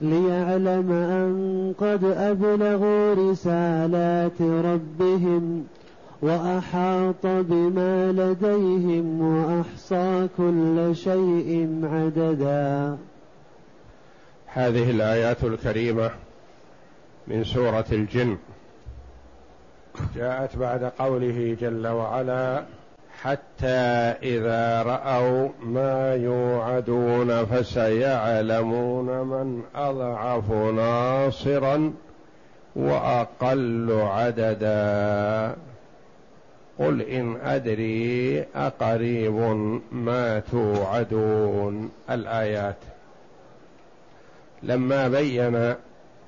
ليعلم أن قد أبلغوا رسالات ربهم وأحاط بما لديهم وأحصى كل شيء عددا. هذه الآيات الكريمة من سورة الجن. جاءت بعد قوله جل وعلا حتى إذا رأوا ما يوعدون فسيعلمون من أضعف ناصرا وأقل عددا. قل إن أدري أقريب ما توعدون. الآيات. لما بين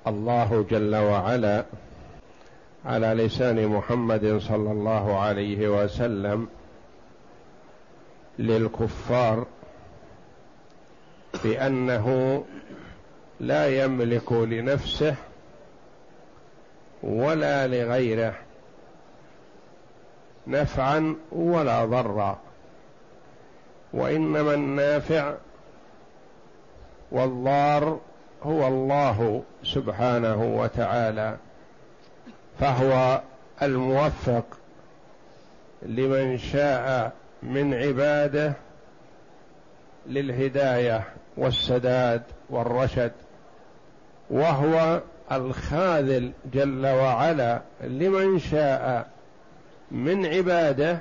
الله جل وعلا على لسان محمد صلى الله عليه وسلم للكفار بأنه لا يملك لنفسه ولا لغيره نفعا ولا ضرا وإنما النافع والضار هو الله سبحانه وتعالى فهو الموفق لمن شاء من عبادة للهداية والسداد والرشد وهو الخاذل جل وعلا لمن شاء من عباده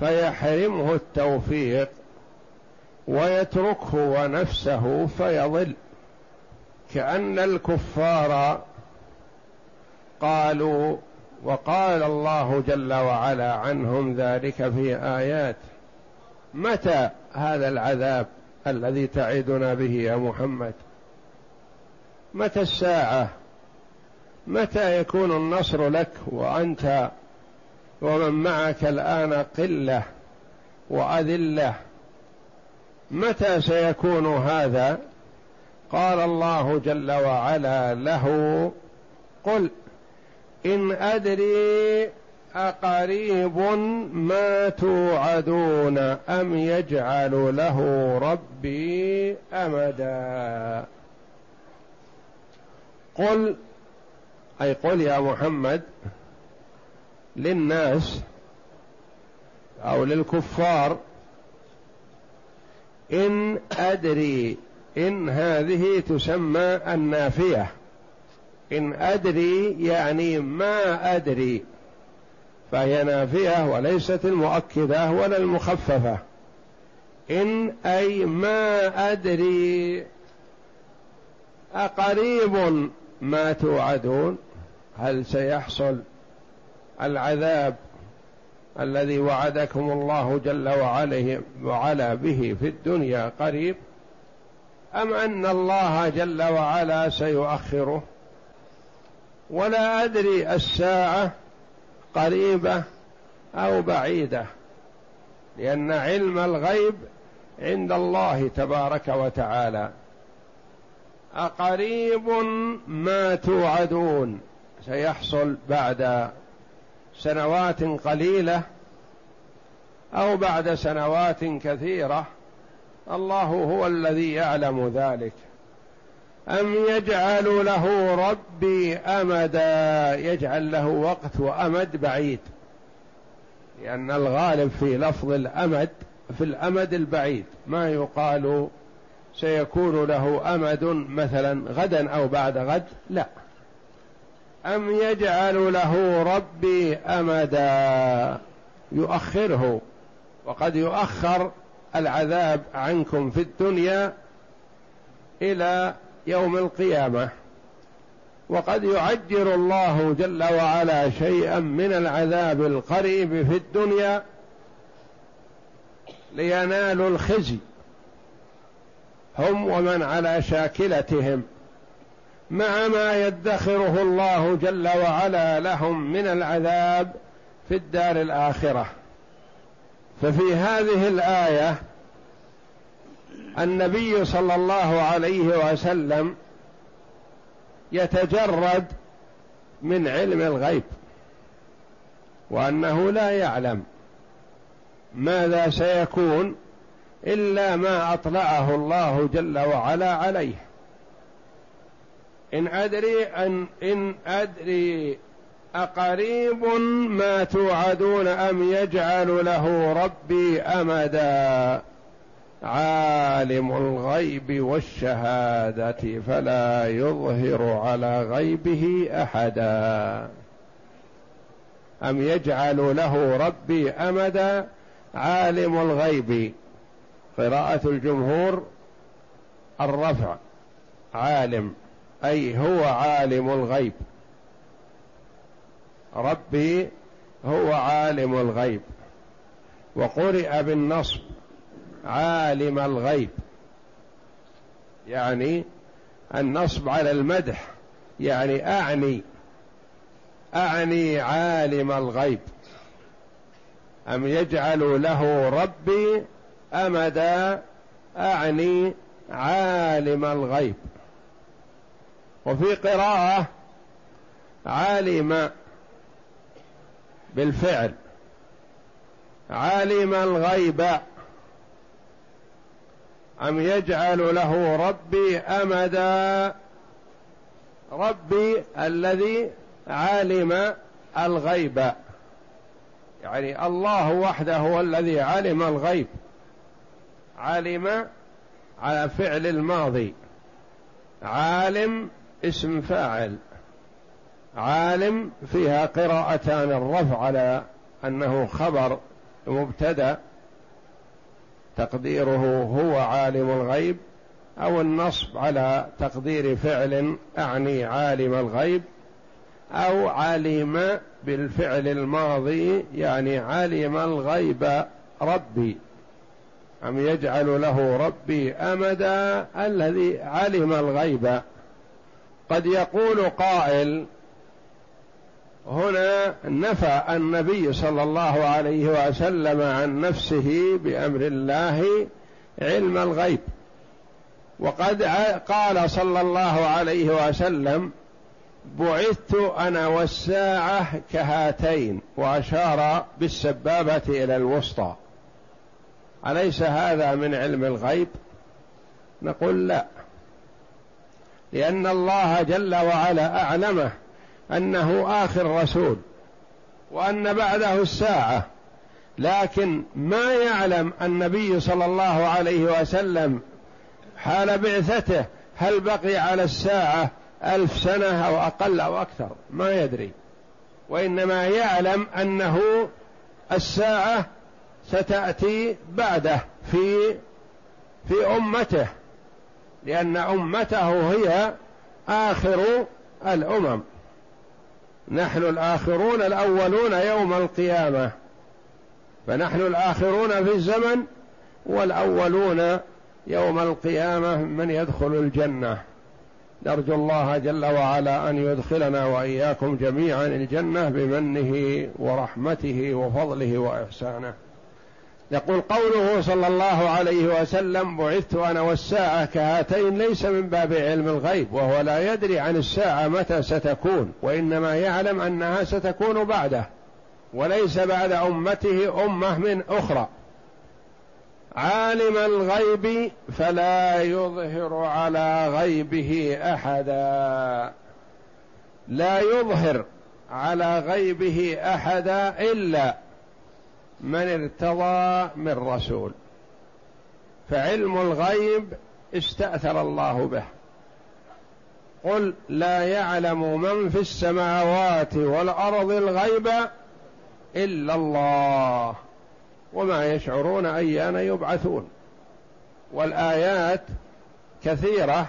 فيحرمه التوفيق ويتركه ونفسه فيضل. كأن الكفار قالوا وقال الله جل وعلا عنهم ذلك في آيات. متى هذا العذاب الذي تعدنا به يا محمد؟ متى الساعة؟ متى يكون النصر لك وأنت ومن معك الآن قلة وأذلة؟ متى سيكون هذا؟ قال الله جل وعلا له قل إن أدري أقريب ما توعدون أم يجعل له ربي أمدا. قل أي قل يا محمد للناس أو للكفار إن أدري إن هذه تسمى النافية. إن أدري يعني ما أدري فهي نافية وليست المؤكدة ولا المخففة. إن أي ما أدري أقريب ما توعدون هل سيحصل العذاب الذي وعدكم الله جل وعلا به في الدنيا قريب أم أن الله جل وعلا سيؤخره؟ ولا أدري الساعة قريبة أو بعيدة لأن علم الغيب عند الله تبارك وتعالى. أقريب ما توعدون سيحصل بعد سنوات قليلة أو بعد سنوات كثيرة. الله هو الذي يعلم ذلك. أم يجعل له ربي أمدا يجعل له وقت وأمد بعيد. لأن الغالب في لفظ الأمد في الأمد البعيد. ما يقال سيكون له أمد مثلا غدا أو بعد غد لا. أم يجعل له ربي أمدا يؤخره. وقد يؤخر العذاب عنكم في الدنيا إلى يوم القيامة. وقد يعجل الله جل وعلا شيئا من العذاب القريب في الدنيا لينالوا الخزي. هم ومن على شاكلتهم. مع ما يدخره الله جل وعلا لهم من العذاب في الدار الآخرة. ففي هذه الآية النبي صلى الله عليه وسلم يتجرد من علم الغيب وأنه لا يعلم ماذا سيكون إلا ما أطلعه الله جل وعلا عليه. إن أدري ان إن أدري أقريب ما توعدون أم يجعل له ربي أمدا. عالم الغيب والشهادة فلا يظهر على غيبه أحدا. أم يجعل له ربي أمدا؟ عالم الغيب. قراءة الجمهور الرفع عالم. أي هو عالم الغيب. ربي هو عالم الغيب. وقرئ بالنصب. عالم الغيب. يعني النصب على المدح يعني أعني أعني عالم الغيب. أم يجعل له ربي أمدا أعني عالم الغيب. وفي قراءة عالم بالفعل عالم الغيب. أم يجعل له ربي أمدا؟ ربي الذي علم الغيب. يعني الله وحده هو الذي علم الغيب. علم على فعل الماضي. عالم اسم فاعل. عالم فيها قراءتان الرفع على أنه خبر مبتدأ. تقديره هو عالم الغيب أو النصب على تقدير فعل أعني عالم الغيب أو علم بالفعل الماضي يعني علم الغيب ربي. أم يجعل له ربي أمدا؟ الذي علم الغيب. قد يقول قائل هنا نفى النبي صلى الله عليه وسلم عن نفسه بأمر الله علم الغيب. وقد قال صلى الله عليه وسلم بعثت أنا والساعة كهاتين وأشار بالسبابة إلى الوسطى. أليس هذا من علم الغيب؟ نقول لا. لأن الله جل وعلا أعلمه. أنه آخر رسول وأن بعده الساعة. لكن ما يعلم النبي صلى الله عليه وسلم حال بعثته هل بقي على الساعة ألف سنة أو أقل أو أكثر. ما يدري. وإنما يعلم أنه الساعة ستأتي بعده في في أمته لأن أمته هي آخر الأمم. نحن الآخرون الأولون يوم القيامة. فنحن الآخرون في الزمن والأولون يوم القيامة من يدخل الجنة. نرجو الله جل وعلا أن يدخلنا وإياكم جميعا الجنة بمنه ورحمته وفضله وإحسانه. يقول قوله صلى الله عليه وسلم بعثت أنا والساعة كهاتين ليس من باب علم الغيب وهو لا يدري عن الساعة متى ستكون وإنما يعلم أنها ستكون بعده وليس بعد أمته أمة من أخرى. عالم الغيب فلا يظهر على غيبه أحدا. لا يظهر على غيبه أحدا إلا من ارتضى من رسول. فعلم الغيب استأثر الله به. قل لا يعلم من في السماوات والأرض الغيب إلا الله. وما يشعرون أيان يبعثون. والآيات كثيرة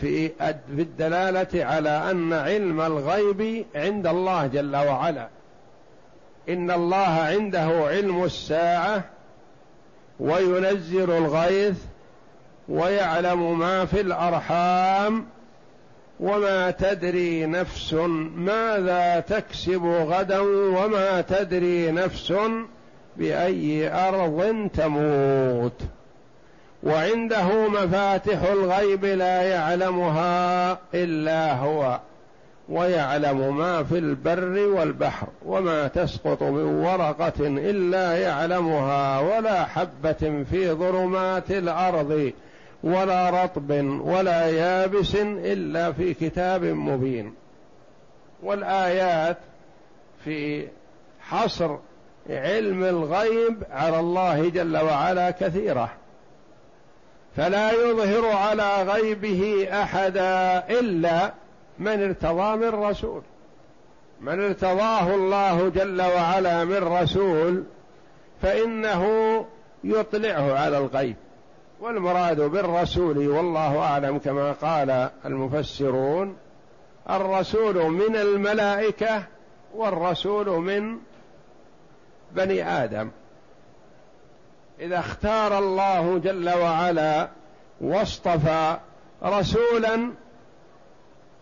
في الدلالة على أن علم الغيب عند الله جل وعلا. إن الله عنده علم الساعة وينزل الغيث ويعلم ما في الأرحام وما تدري نفس ماذا تكسب غدا وما تدري نفس بأي أرض تموت. وعنده مفاتح الغيب لا يعلمها إلا هو. ويعلم ما في البر والبحر وما تسقط من ورقة إلا يعلمها ولا حبة في ظلمات الأرض ولا رطب ولا يابس إلا في كتاب مبين. والآيات في حصر علم الغيب على الله جل وعلا كثيرة. فلا يظهر على غيبه أحدا إلا من ارتضى من رسول. من ارتضاه الله جل وعلا من رسول فإنه يطلعه على الغيب. والمراد بالرسول والله أعلم كما قال المفسرون الرسول من الملائكة والرسول من بني آدم. إذا اختار الله جل وعلا واصطفى رسولا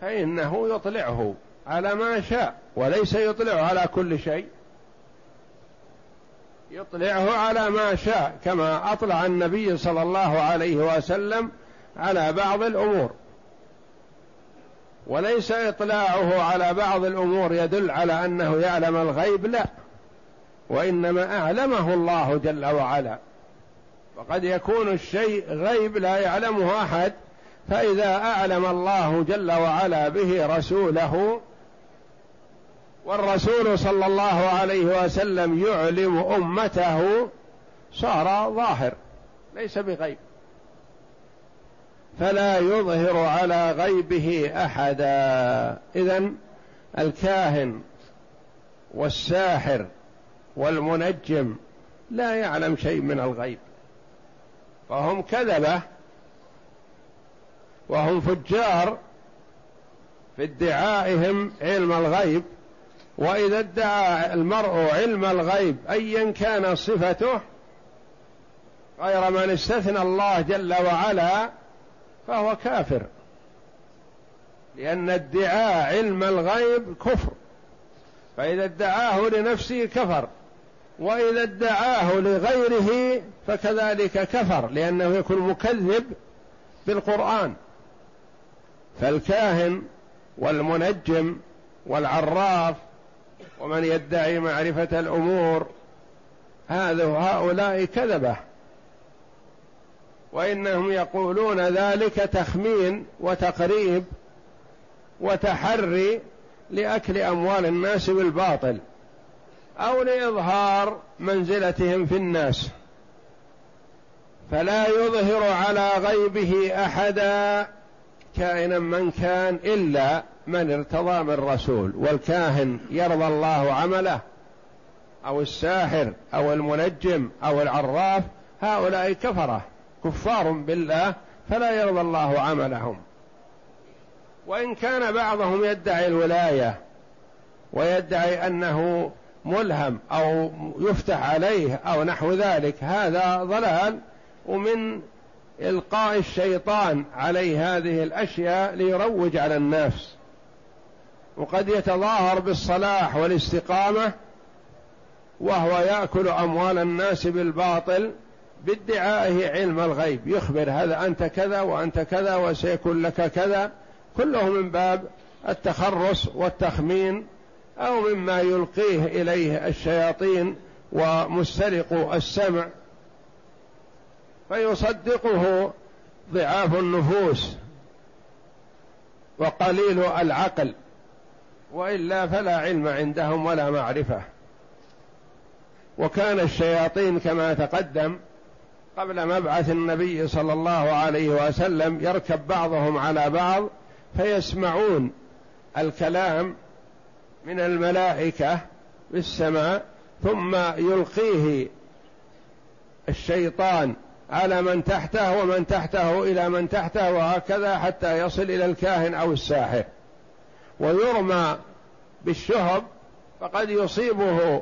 فإنه يطلعه على ما شاء وليس يطلعه على كل شيء. يطلعه على ما شاء كما أطلع النبي صلى الله عليه وسلم على بعض الأمور. وليس إطلاعه على بعض الأمور يدل على أنه يعلم الغيب لا. وإنما أعلمه الله جل وعلا. وقد يكون الشيء غيب لا يعلمه أحد. فإذا أعلم الله جل وعلا به رسوله والرسول صلى الله عليه وسلم يعلم أمته صار ظاهر ليس بغيب. فلا يظهر على غيبه أحدا. اذا الكاهن والساحر والمنجم لا يعلم شيء من الغيب فهم كذبة وهم فجار في ادعائهم علم الغيب وإذا ادعى المرء علم الغيب ايا كان صفته غير من استثنى الله جل وعلا فهو كافر لأن ادعاء علم الغيب كفر. فإذا ادعاه لنفسه كفر وإذا ادعاه لغيره فكذلك كفر لأنه يكون مكذب بالقرآن. فالكاهن والمنجم والعراف ومن يدعي معرفة الأمور هذا هؤلاء كذبة. وإنهم يقولون ذلك تخمين وتقريب وتحري لأكل أموال الناس بالباطل أو لإظهار منزلتهم في الناس. فلا يظهر على غيبه أحدا كائنا من كان إلا من ارتضى من رسول والكاهن يرضى الله عمله أو الساحر أو المنجم أو العراف هؤلاء كفرة كفار بالله فلا يرضى الله عملهم. وإن كان بعضهم يدعي الولاية ويدعي أنه ملهم أو يفتح عليه أو نحو ذلك هذا ضلال ومن إلقاء الشيطان عليه هذه الأشياء ليروج على الناس. وقد يتظاهر بالصلاح والاستقامة وهو يأكل أموال الناس بالباطل بادعائه علم الغيب. يخبر هذا أنت كذا وأنت كذا وسيكون لك كذا. كله من باب التخرص والتخمين أو مما يلقيه إليه الشياطين ومسترق السمع. فيصدقه ضعاف النفوس وقليل العقل وإلا فلا علم عندهم ولا معرفة. وكان الشياطين كما تقدم قبل مبعث النبي صلى الله عليه وسلم يركب بعضهم على بعض فيسمعون الكلام من الملائكة في السماء ثم يلقيه الشيطان على من تحته ومن تحته إلى من تحته وهكذا حتى يصل إلى الكاهن أو الساحر. ويرمى بالشهب فقد يصيبه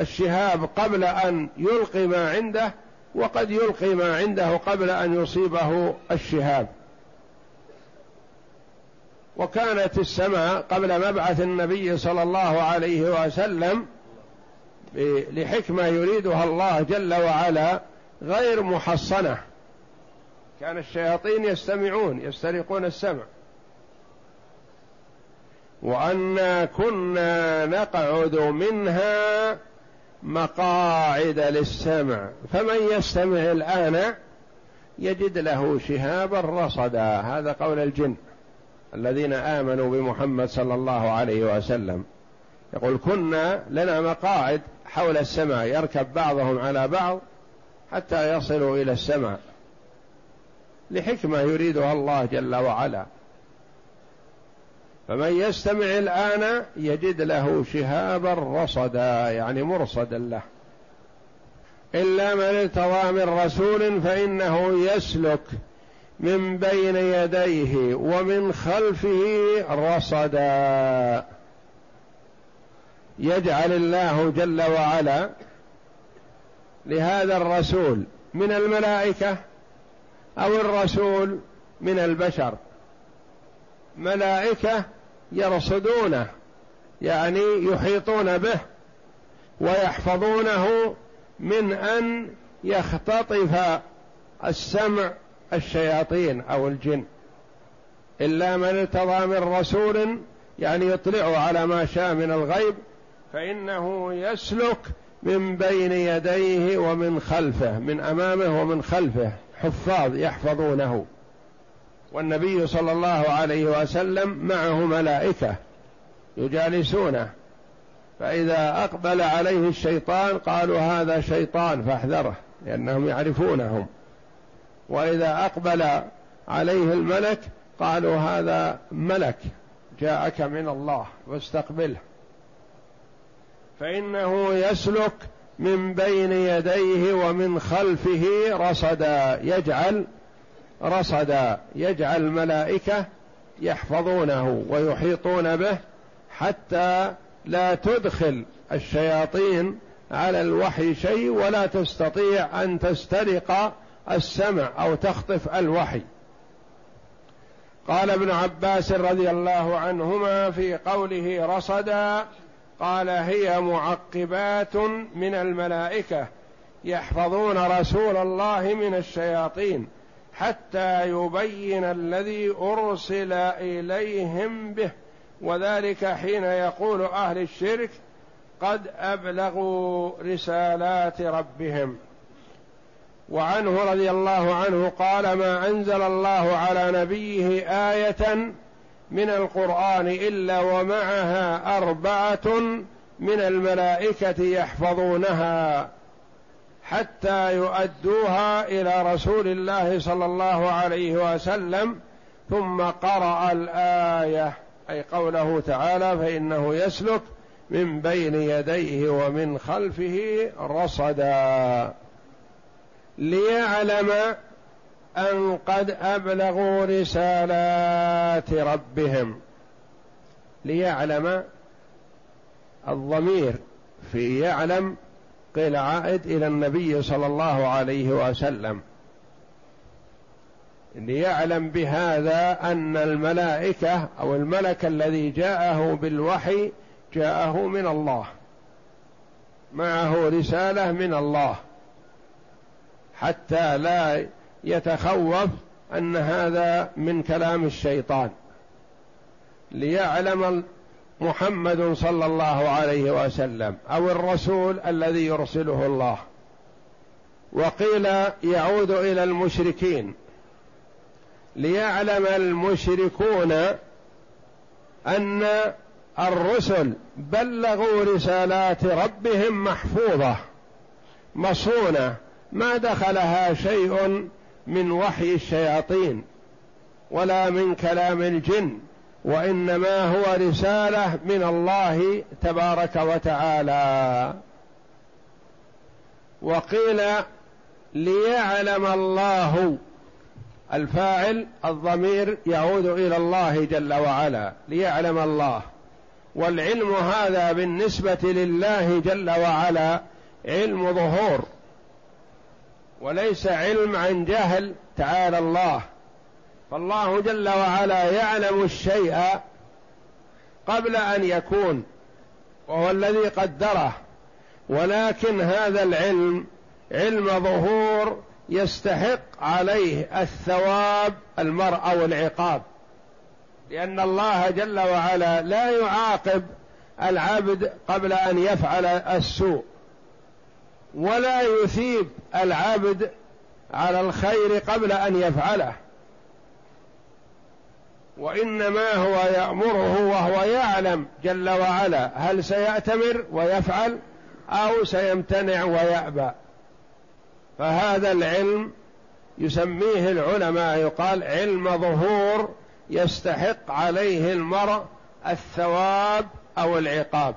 الشهاب قبل أن يلقي ما عنده وقد يلقي ما عنده قبل أن يصيبه الشهاب. وكانت السماء قبل مبعث النبي صلى الله عليه وسلم لحكمة يريدها الله جل وعلا غير محصنة. كان الشياطين يستمعون يسترقون السمع. وأنا كنا نقعد منها مقاعد للسمع. فمن يستمع الآن يجد له شهابا رصدا. هذا قول الجن الذين آمنوا بمحمد صلى الله عليه وسلم. يقول كنا لنا مقاعد حول السماء يركب بعضهم على بعض حتى يصلوا إلى السماء لحكمة يريدها الله جل وعلا. فمن يستمع الآن يجد له شهابا رصدا يعني مرصدا له. إلا من ارتضى من رسول فإنه يسلك من بين يديه ومن خلفه رصدا. يجعل الله جل وعلا لهذا الرسول من الملائكة أو الرسول من البشر. ملائكة يرصدونه يعني يحيطون به ويحفظونه من أن يختطف السمع الشياطين أو الجن. إلا من ارتضى من رسول يعني يطلع على ما شاء من الغيب فإنه يسلك من بين يديه ومن خلفه من أمامه ومن خلفه حفاظ يحفظونه. والنبي صلى الله عليه وسلم معه ملائكة يجالسونه. فإذا أقبل عليه الشيطان قالوا هذا شيطان فاحذره لأنهم يعرفونهم. وإذا أقبل عليه الملك قالوا هذا ملك جاءك من الله واستقبله فإنه يسلك من بين يديه ومن خلفه رصدا يجعل رصدا يجعل ملائكه يحفظونه ويحيطون به حتى لا تدخل الشياطين على الوحي شيء ولا تستطيع أن تسترق السمع أو تخطف الوحي. قال ابن عباس رضي الله عنهما في قوله رصدا قال هي معقبات من الملائكة يحفظون رسول الله من الشياطين حتى يبين الذي أرسل إليهم به. وذلك حين يقول أهل الشرك قد أبلغوا رسالات ربهم. وعنه رضي الله عنه قال ما أنزل الله على نبيه آية من القرآن إلا ومعها أربعة من الملائكة يحفظونها حتى يؤدوها إلى رسول الله صلى الله عليه وسلم ثم قرأ الآية. أي قوله تعالى فإنه يسلك من بين يديه ومن خلفه رصدا. ليعلم أن قد أبلغوا رسالات ربهم ليعلم الضمير في يعلم قيل عائد إلى النبي صلى الله عليه وسلم. ليعلم بهذا أن الملائكة أو الملك الذي جاءه بالوحي جاءه من الله. معه رسالة من الله. حتى لا يتخوف أن هذا من كلام الشيطان. ليعلم محمد صلى الله عليه وسلم أو الرسول الذي يرسله الله. وقيل يعود إلى المشركين. ليعلم المشركون أن الرسل بلغوا رسالات ربهم محفوظة مصونة ما دخلها شيء من وحي الشياطين ولا من كلام الجن وإنما هو رسالة من الله تبارك وتعالى. وقيل ليعلم الله الفاعل الضمير يعود إلى الله جل وعلا ليعلم الله. والعلم هذا بالنسبة لله جل وعلا علم ظهور. وليس علم عن جهل تعالى الله. فالله جل وعلا يعلم الشيء قبل أن يكون وهو الذي قدره. ولكن هذا العلم علم ظهور يستحق عليه الثواب المرء أو العقاب لأن الله جل وعلا لا يعاقب العبد قبل أن يفعل السوء. ولا يثيب العبد على الخير قبل أن يفعله. وإنما هو يأمره وهو يعلم جل وعلا هل سيأتمر ويفعل أو سيمتنع ويأبى. فهذا العلم يسميه العلماء يقال علم ظهور يستحق عليه المرء الثواب أو العقاب.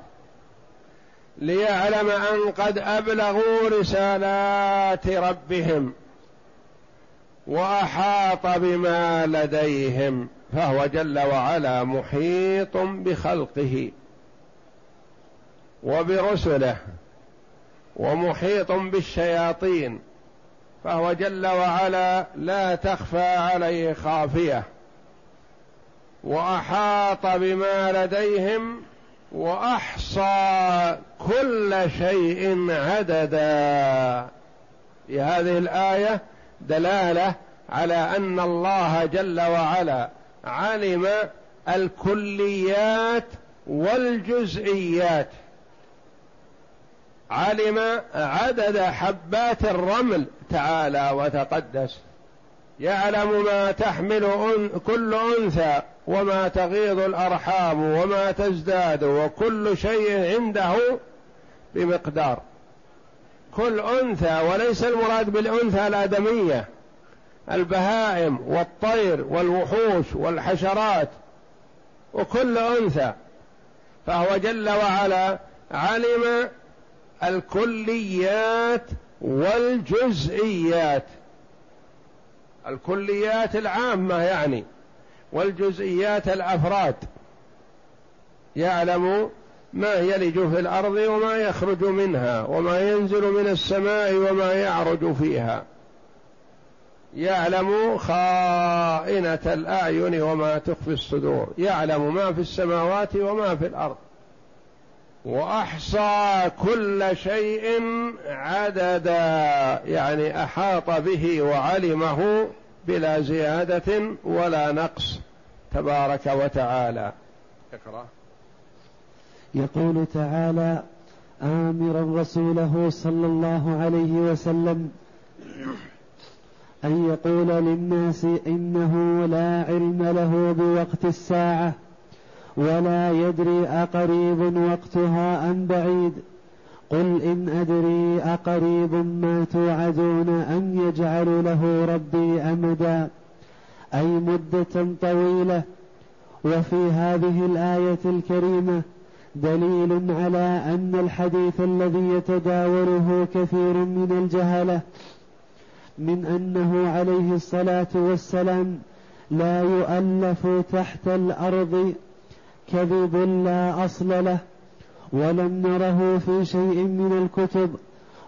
ليعلم أن قد أبلغوا رسالات ربهم وأحاط بما لديهم فهو جل وعلا محيط بخلقه وبرسله ومحيط بالشياطين فهو جل وعلا لا تخفى عليه خافية وأحاط بما لديهم وأحصى كل شيء عددا. في هذه الآية دلالة على أن الله جل وعلا علم الكليات والجزئيات. علم عدد حبات الرمل تعالى وتقدس. يعلم ما تحمل كل أنثى وما تغيض الأرحام وما تزداد وكل شيء عنده بمقدار. كل أنثى وليس المراد بالأنثى الادميه البهائم والطير والوحوش والحشرات وكل أنثى. فهو جل وعلا علم الكليات والجزئيات. الكليات العامة يعني والجزئيات الأفراد. يعلم ما يلج في الأرض وما يخرج منها وما ينزل من السماء وما يعرج فيها. يعلم خائنة الأعين وما تخفي الصدور. يعلم ما في السماوات وما في الأرض. وأحصى كل شيء عددا يعني أحاط به وعلمه بلا زيادة ولا نقص تبارك وتعالى. اقرأ. يقول تعالى آمرا رسوله صلى الله عليه وسلم أن يقول للناس إنه لا علم له بوقت الساعة ولا يدري أقريب وقتها أم بعيد. قل إن أدري أقريب ما توعدون أم يجعل له ربي أمدا. أي مدة طويلة. وفي هذه الآية الكريمة دليل على أن الحديث الذي يتداوله كثير من الجهلة من أنه عليه الصلاة والسلام لا يؤلف تحت الأرض كذب لا أصل له ولم نره في شيء من الكتب.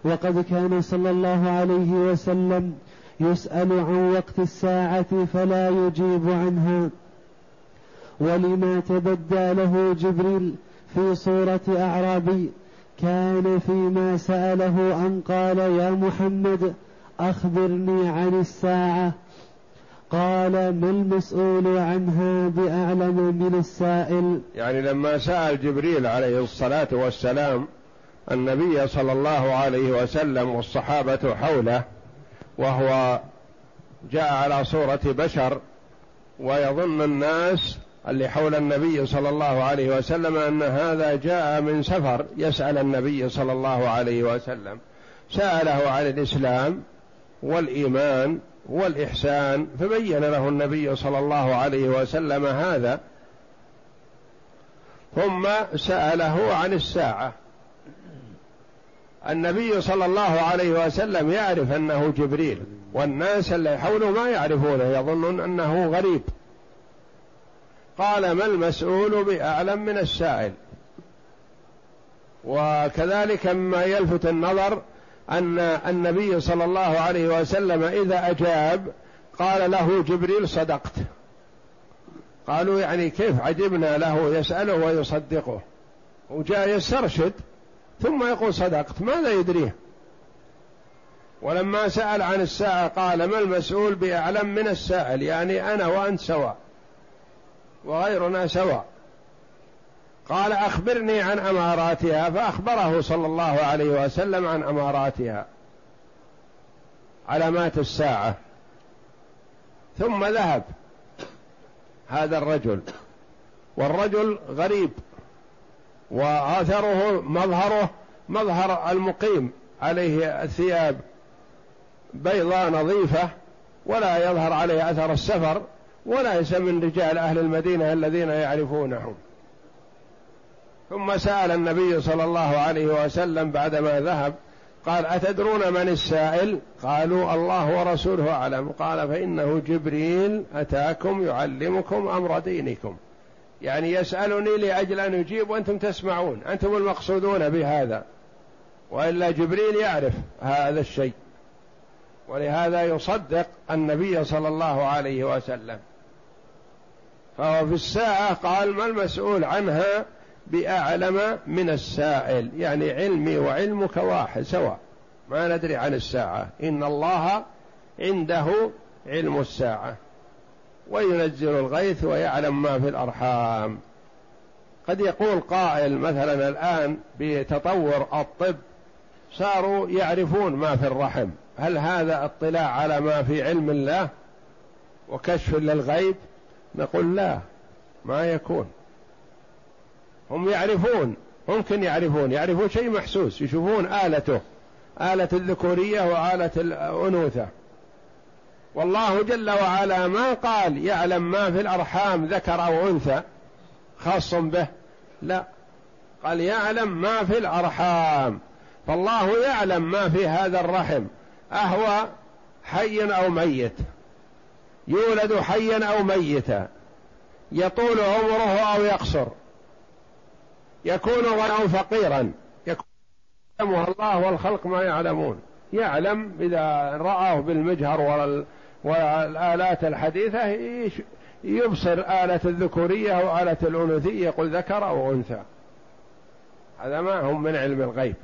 وقد كان صلى الله عليه وسلم يسأل عن وقت الساعة فلا يجيب عنها. ولما تبدى له جبريل في صورة أعرابي كان فيما سأله أن قال يا محمد أخبرني عن الساعة. قال ما المسؤول عنها بأعلم من السائل. يعني لما سأل جبريل عليه الصلاة والسلام النبي صلى الله عليه وسلم والصحابة حوله وهو جاء على صورة بشر ويظن الناس اللي حول النبي صلى الله عليه وسلم أن هذا جاء من سفر يسأل النبي صلى الله عليه وسلم. سأله عن الإسلام والإيمان والإحسان فبين له النبي صلى الله عليه وسلم هذا. ثم سأله عن الساعة. النبي صلى الله عليه وسلم يعرف أنه جبريل والناس اللي حوله ما يعرفونه يظنون أنه غريب. قال ما المسؤول بأعلم من السائل؟ وكذلك مما يلفت النظر أن النبي صلى الله عليه وسلم إذا أجاب قال له جبريل صدقت. قالوا يعني كيف عجبنا له يسأله ويصدقه. وجاء يسترشد ثم يقول صدقت ماذا يدريه؟ ولما سأل عن الساعة قال ما المسؤول بأعلم من السائل يعني أنا وأنت سواء وغيرنا سواء. قال أخبرني عن أماراتها فأخبره صلى الله عليه وسلم عن أماراتها. علامات الساعة. ثم ذهب هذا الرجل. والرجل غريب. وآثره مظهره مظهر المقيم عليه الثياب بيضاء نظيفة ولا يظهر عليه أثر السفر وليس من رجال أهل المدينة الذين يعرفونهم. ثم سأل النبي صلى الله عليه وسلم بعدما ذهب قال أتدرون من السائل؟ قالوا الله ورسوله أعلم. قال فإنه جبريل أتاكم يعلمكم أمر دينكم. يعني يسألني لأجل أن يجيب وأنتم تسمعون أنتم المقصودون بهذا. وإلا جبريل يعرف هذا الشيء. ولهذا يصدق النبي صلى الله عليه وسلم. فهو في الساعة قال ما المسؤول عنها؟ بأعلم من السائل. يعني علمي وعلمك واحد سواء. ما ندري عن الساعة. إن الله عنده علم الساعة. وينزل الغيث ويعلم ما في الأرحام. قد يقول قائل مثلا الآن بتطور الطب صاروا يعرفون ما في الرحم. هل هذا اطلاع على ما في علم الله وكشف للغيب؟ نقول لا ما يكون. هم يعرفون ممكن يعرفون يعرفون شيء محسوس يشوفون آلته آلة الذكورية وآلة الأنوثة. والله جل وعلا ما قال يعلم ما في الأرحام ذكر أو أنثى خاص به لا. قال يعلم ما في الأرحام. فالله يعلم ما في هذا الرحم. أهو حي أو ميت. يولد حيا أو ميتا. يطول عمره أو يقصر. يكون غنى فقيرا. يعلمها الله والخلق ما يعلمون. يعلم إذا رآه بالمجهر والآلات الحديثة يبصر آلة الذكورية وآلة الأنوثية يقول ذكر أو أنثى. هذا ما هم من علم الغيب.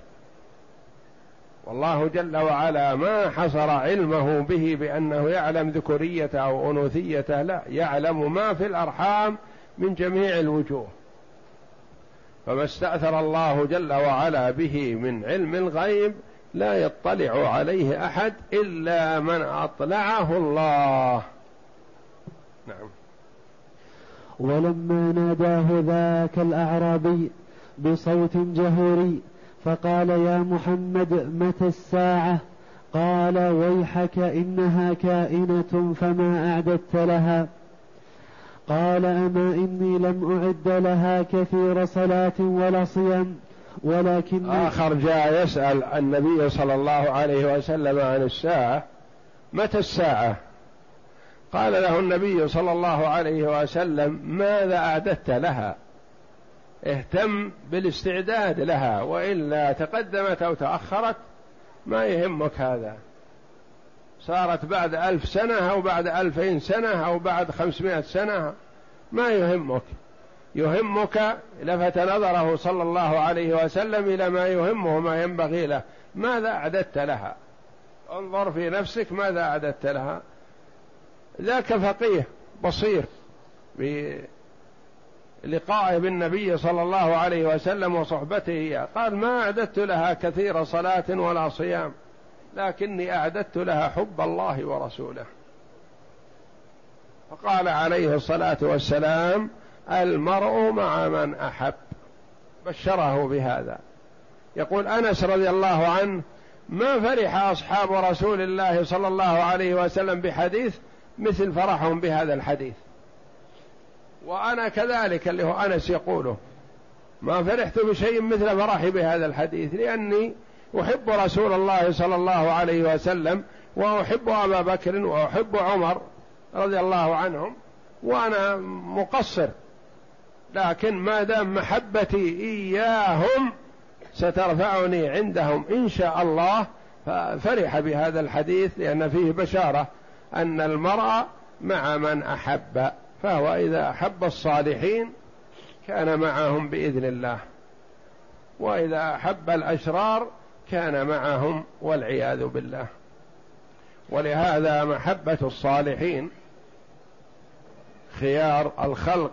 والله جل وعلا ما حصر علمه به بأنه يعلم ذكورية أو أنوثية لا يعلم ما في الأرحام من جميع الوجوه. فما استأثر الله جل وعلا به من علم الغيب لا يطلع عليه أحد إلا من أطلعه الله. نعم. ولما ناداه ذاك الأعرابي بصوت جهوري فقال يا محمد متى الساعة؟ قال ويحك إنها كائنة فما أعددت لها. قال أما إني لم أعد لها كثير صلاة ولا صيام ولكن آخر جاء يسأل النبي صلى الله عليه وسلم عن الساعة متى الساعة؟ قال له النبي صلى الله عليه وسلم ماذا أعددت لها؟ اهتم بالاستعداد لها وإلا تقدمت أو تأخرت ما يهمك هذا. صارت بعد ألف سنة أو بعد ألفين سنة أو بعد خمسمائة سنة ما يهمك. يهمك لفت نظره صلى الله عليه وسلم إلى ما يهمه ما ينبغي له. ماذا أعددت لها؟ انظر في نفسك ماذا أعددت لها. ذاك فقيه بصير بلقائه بالنبي صلى الله عليه وسلم وصحبته قال ما أعددت لها كثير صلاة ولا صيام. لكني أعددت لها حب الله ورسوله. فقال عليه الصلاة والسلام المرء مع من أحب. بشره بهذا. يقول أنس رضي الله عنه ما فرح أصحاب رسول الله صلى الله عليه وسلم بحديث مثل فرحهم بهذا الحديث. وأنا كذلك اللي هو أنس يقوله ما فرحت بشيء مثل فرحي بهذا الحديث لأني أحب رسول الله صلى الله عليه وسلم وأحب أبا بكر وأحب عمر رضي الله عنهم وأنا مقصر. لكن ما دام محبتي إياهم سترفعني عندهم إن شاء الله. ففرح بهذا الحديث لأن فيه بشارة أن المرء مع من أحب فهو إذا أحب الصالحين كان معهم بإذن الله. وإذا أحب الأشرار كان معهم والعياذ بالله. ولهذا محبة الصالحين خيار الخلق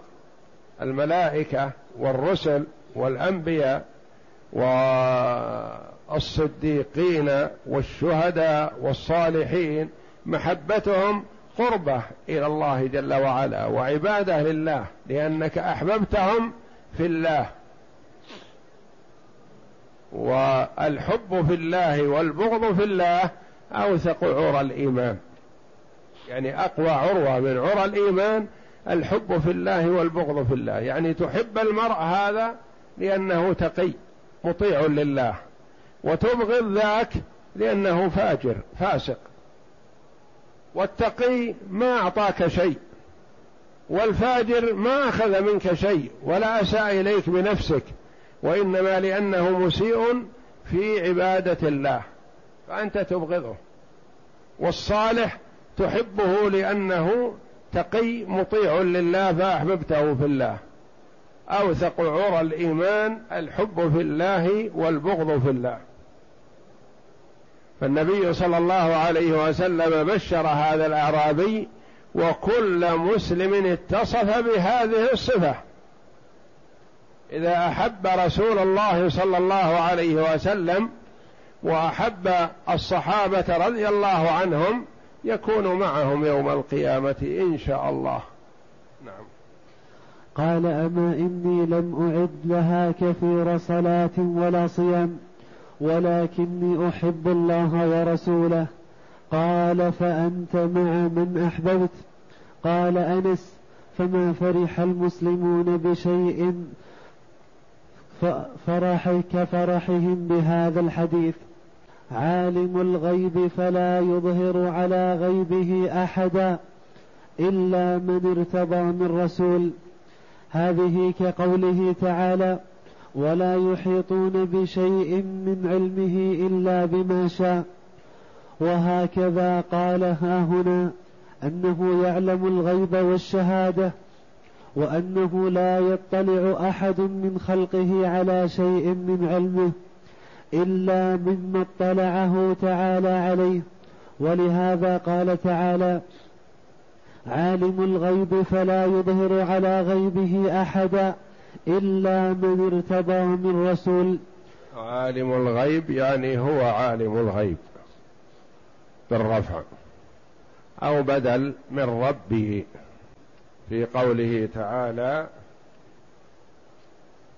الملائكة والرسل والأنبياء والصديقين والشهداء والصالحين محبتهم قربة إلى الله جل وعلا وعبادة لله لأنك أحببتهم في الله. والحب في الله والبغض في الله أوثق عرى الإيمان. يعني أقوى عروة من عرى الإيمان الحب في الله والبغض في الله. يعني تحب المرء هذا لأنه تقي مطيع لله. وتبغض ذاك لأنه فاجر فاسق. والتقي ما أعطاك شيء والفاجر ما أخذ منك شيء ولا أساء إليك بنفسك. وإنما لأنه مسيء في عبادة الله فأنت تبغضه. والصالح تحبه لأنه تقي مطيع لله فأحببته في الله. أوثق عرى الإيمان الحب في الله والبغض في الله. فالنبي صلى الله عليه وسلم بشر هذا الأعرابي وكل مسلم اتصف بهذه الصفة. إذا أحب رسول الله صلى الله عليه وسلم وأحب الصحابة رضي الله عنهم يكون معهم يوم القيامة إن شاء الله. نعم. قال أما إني لم أعد لها كثير صلاة ولا صيام ولكني أحب الله ورسوله. قال فأنت مع من أحببت؟ قال أنس فما فرح المسلمون بشيء فرح كفرحهم بهذا الحديث. عالم الغيب فلا يظهر على غيبه أحدا إلا من ارتضى من رسول. هذه كقوله تعالى ولا يحيطون بشيء من علمه إلا بما شاء. وهكذا قال ها هنا أنه يعلم الغيب والشهادة وأنه لا يطلع أحد من خلقه على شيء من علمه إلا مما اطلعه تعالى عليه. ولهذا قال تعالى عالم الغيب فلا يظهر على غيبه أحدا إلا من ارتضى من رسول. عالم الغيب يعني هو عالم الغيب بالرفع أو بدل من ربه. في قوله تعالى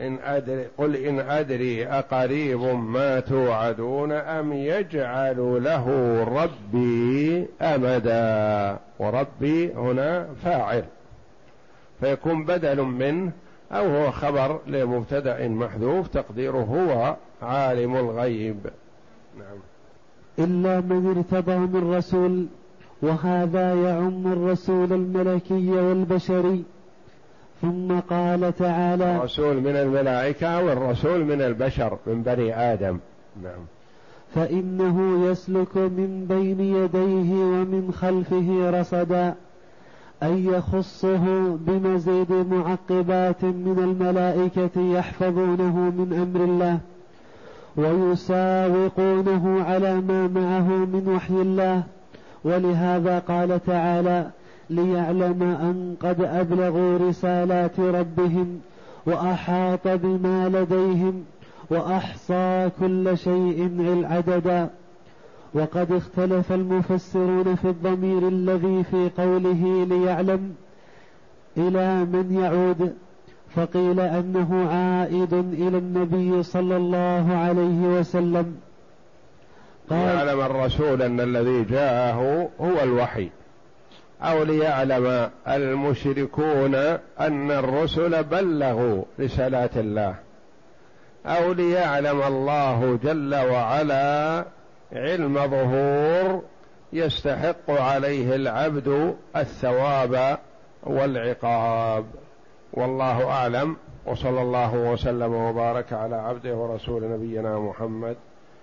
إن أدري قل إن أدري أقريب ما توعدون أم يجعل له ربي أمدا؟ وربي هنا فاعل. فيكون بدل منه أو هو خبر لمبتدأ محذوف تقديره هو عالم الغيب. نعم. إلا من ارتضى من رسول وهذا يعم الرسول الملكي والبشري. ثم قال تعالى الرسول من الملائكة والرسول من البشر من بني آدم. نعم. فإنه يسلك من بين يديه ومن خلفه رصدا أن يخصه بمزيد معقبات من الملائكة يحفظونه من أمر الله ويساوقونه على ما معه من وحي الله. ولهذا قال تعالى ليعلم أن قد أبلغوا رسالات ربهم وأحاط بما لديهم وأحصى كل شيء عددا. وقد اختلف المفسرون في الضمير الذي في قوله ليعلم إلى من يعود فقيل أنه عائد إلى النبي صلى الله عليه وسلم. ليعلم الرسول أن الذي جاءه هو الوحي. أو ليعلم المشركون أن الرسل بلغوا رسالات الله. أو ليعلم الله جل وعلا علم ظهور يستحق عليه العبد الثواب والعقاب. والله أعلم. وصلى الله وسلم وبارك على عبده ورسول نبينا محمد.